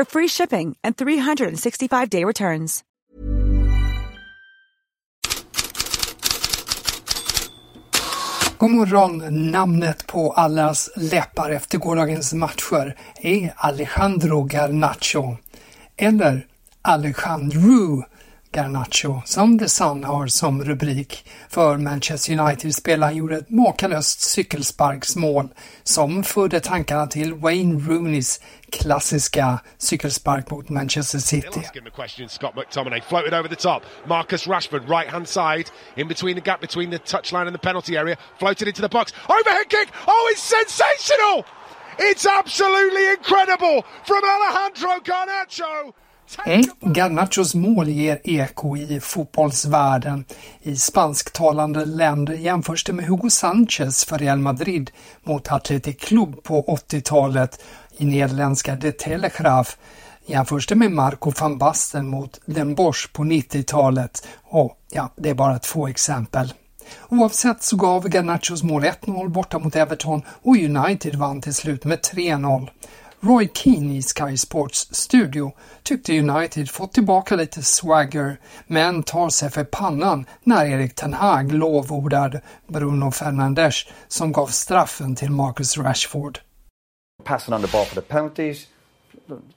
for free shipping and 365-day returns. God morgon! Namnet på allas läppar efter gårdagens matcher är Alejandro Garnacho. Eller Alejandro Garnacho, som The Sun har som rubrik. För Manchester United-spelaren gjorde ett makalöst cykelsparksmål som förde tankarna till Wayne Rooneys klassiska cykelspark mot Manchester City. Scott McTominay floated over the top. Marcus Rashford, right hand side, in between the gap between the touchline and the penalty area, floated into the box. Overhead kick! Oh, it's sensational! It's absolutely incredible from Alejandro Garnacho! Mm. Garnachos mål ger eko i fotbollsvärlden. I spansktalande länder jämförs det med Hugo Sanchez för Real Madrid mot Athletic Club på 80-talet. I nederländska De Telegraaf jämförs det med Marco van Basten mot Den Bosch på 90-talet. Och ja, det är bara två exempel. Oavsett så gav Garnachos mål 1-0 borta mot Everton och United vann till slut med 3-0. Roy Keane i Sky Sports studio tyckte United fått tillbaka lite swagger men tar sig för pannan när Erik Ten Hag lovordar Bruno Fernandes som gav straffen till Marcus Rashford. Passing on the ball for the penalties,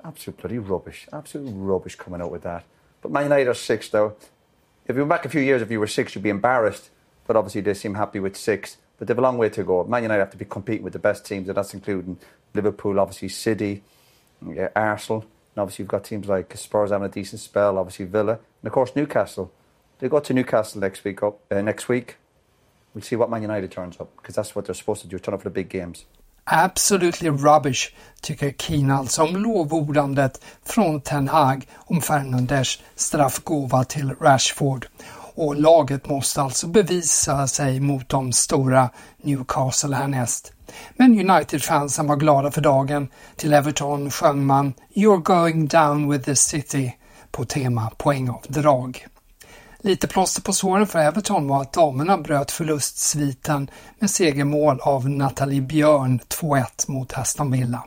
absolute bloody rubbish, absolute rubbish coming out with that. But Man United are six though. If you were back a few years, if you were six, you'd be embarrassed. But obviously they seem happy with six. But they have a long way to go. Man United have to be competing with the best teams, and that's including Liverpool, obviously City, yeah, Arsenal, and obviously you've got teams like Spurs having a decent spell, obviously Villa, and of course Newcastle. They go to Newcastle next week. Up uh, next week, we'll see what Man United turns up because that's what they're supposed to do: turn up for the big games. Absolutely rubbish, tycker Keane alltså om lovordandet från Ten Hag om Fernandes straffgåva till Rashford. Och laget måste alltså bevisa sig mot de stora Newcastle härnäst. Men United-fansen var glada för dagen. Till Everton sjöng man “You're going down with the city” på tema poängavdrag. Lite plåster på såren för Everton var att damerna bröt förlustsviten med segermål av Nathalie Björn 2-1 mot Aston Villa.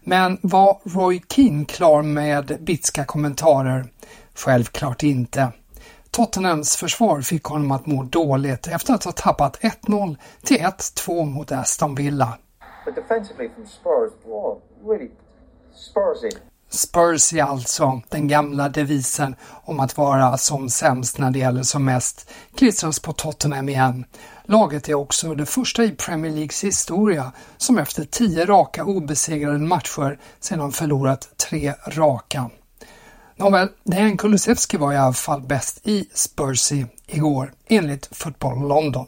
Men var Roy Keane klar med bitska kommentarer? Självklart inte. Tottenhams försvar fick honom att må dåligt efter att ha tappat 1-0 till 1-2 mot Aston Villa. Spursy alltså, den gamla devisen om att vara som sämst när det gäller som mest, klistras på Tottenham igen. Laget är också det första i Premier Leagues historia som efter tio raka obesegrade matcher sedan förlorat tre raka. Nåväl, Dejan Kulusevski var i alla fall bäst i Spursy igår, enligt Football London.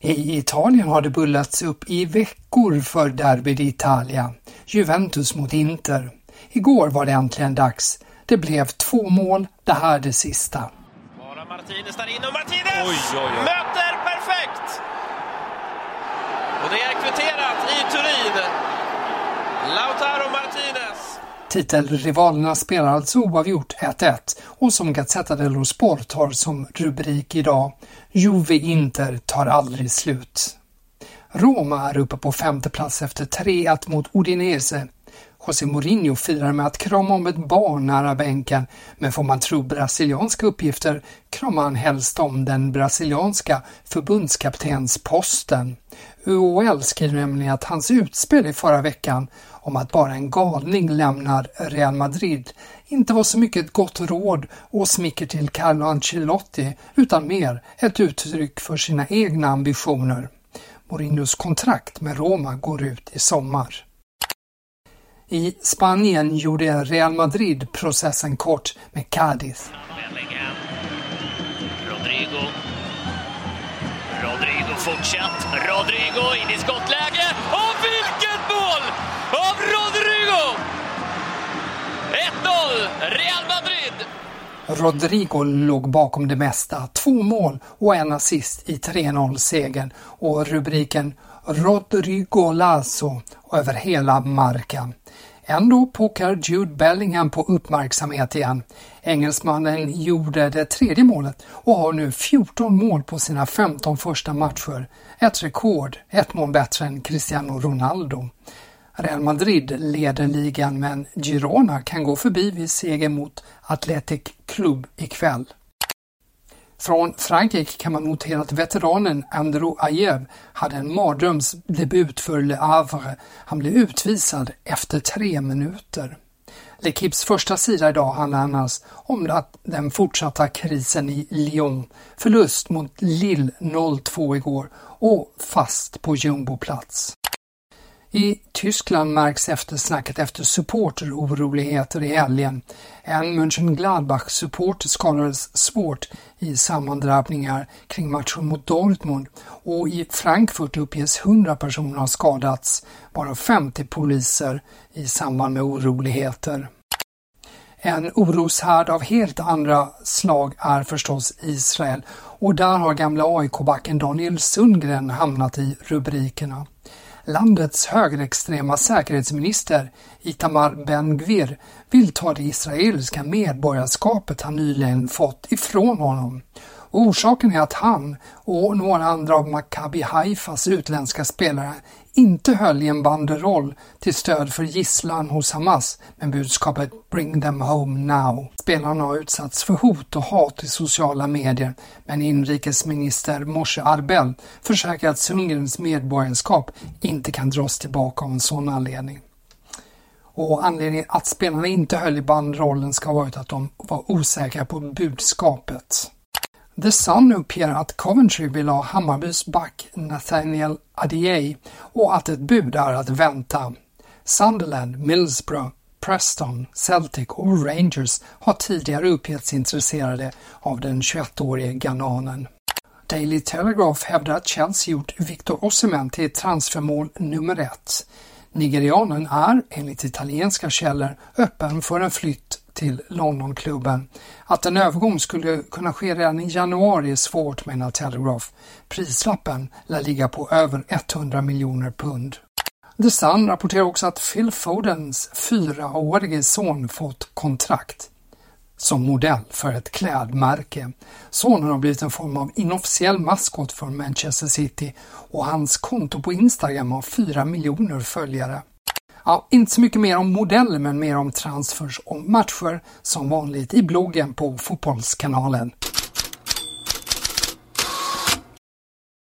I Italien har det bullats upp i veckor för Derby d'Italia, Juventus mot Inter. Igår var det äntligen dags. Det blev två mål, det här det sista. Bara Martinez där inne och Martinez oj, oj, oj. möter perfekt! Och det är kvitterat i Turin. Lautaro Martinez Titelrivalerna spelar alltså oavgjort 1-1 och som Gazzetta dello Sport har som rubrik idag Juve Inter tar aldrig slut. Roma är uppe på femte plats efter 3-1 mot Udinese. José Mourinho firar med att krama om ett barn nära bänken, men får man tro brasilianska uppgifter kramar han helst om den brasilianska förbundskaptensposten. UOL skriver nämligen att hans utspel i förra veckan om att bara en galning lämnar Real Madrid inte var så mycket ett gott råd och smicker till Carlo Ancelotti utan mer ett uttryck för sina egna ambitioner. Mourinhos kontrakt med Roma går ut i sommar. I Spanien gjorde Real Madrid processen kort med Cádiz. Fortsatt. Rodrigo in i skottläge. Och vilket mål av Rodrigo! 1-0 Real Madrid. Rodrigo låg bakom det mesta, två mål och en assist i 3-0-segern och rubriken Rodrigo Lazo över hela marken. Ändå pockar Jude Bellingham på uppmärksamhet igen. Engelsmannen gjorde det tredje målet och har nu 14 mål på sina 15 första matcher. Ett rekord, ett mål bättre än Cristiano Ronaldo. Real Madrid leder ligan men Girona kan gå förbi vid seger mot Athletic Club ikväll. Från Frankrike kan man notera att veteranen Andrew Ayew hade en mardrömsdebut för Le Havre. Han blev utvisad efter tre minuter. L'Equipes första sida idag handlar annars om att den fortsatta krisen i Lyon, förlust mot Lille 0-2 igår och fast på jumboplats. I Tyskland märks eftersnacket efter supporteroroligheter i helgen. En Mönchengladbach-supporter skadades svårt i sammandrabbningar kring matchen mot Dortmund och i Frankfurt uppges 100 personer ha skadats, bara 50 poliser i samband med oroligheter. En oroshärd av helt andra slag är förstås Israel och där har gamla AIK-backen Daniel Sundgren hamnat i rubrikerna. Landets högerextrema säkerhetsminister Itamar Ben-Gvir vill ta det israeliska medborgarskapet han nyligen fått ifrån honom. Orsaken är att han och några andra av Maccabi Haifas utländska spelare inte höll i en banderoll till stöd för gisslan hos Hamas med budskapet “Bring them home now”. Spelarna har utsatts för hot och hat i sociala medier men inrikesminister Moshe Arbel försäkrar att Sundgrens medborgarskap inte kan dras tillbaka av en sån anledning. Och anledningen att spelarna inte höll i bandrollen ska ha varit att de var osäkra på budskapet. The Sun uppger att Coventry vill ha Hammarbys back Nathaniel Adier och att ett bud är att vänta. Sunderland, Middlesbrough, Preston, Celtic och Rangers har tidigare uppgetts intresserade av den 21-årige ghananen. Daily Telegraph hävdar att Chelsea gjort Victor Osimhen till transfermål nummer ett. Nigerianen är, enligt italienska källor, öppen för en flytt till Londonklubben. Att en övergång skulle kunna ske redan i januari är svårt menar Telegraph. Prislappen lär ligga på över 100 miljoner pund. The Sun rapporterar också att Phil Fodens fyraårige son fått kontrakt som modell för ett klädmärke. Sonen har blivit en form av inofficiell maskot för Manchester City och hans konto på Instagram har 4 miljoner följare. Ja, inte så mycket mer om modeller men mer om transfers och matcher som vanligt i bloggen på Fotbollskanalen.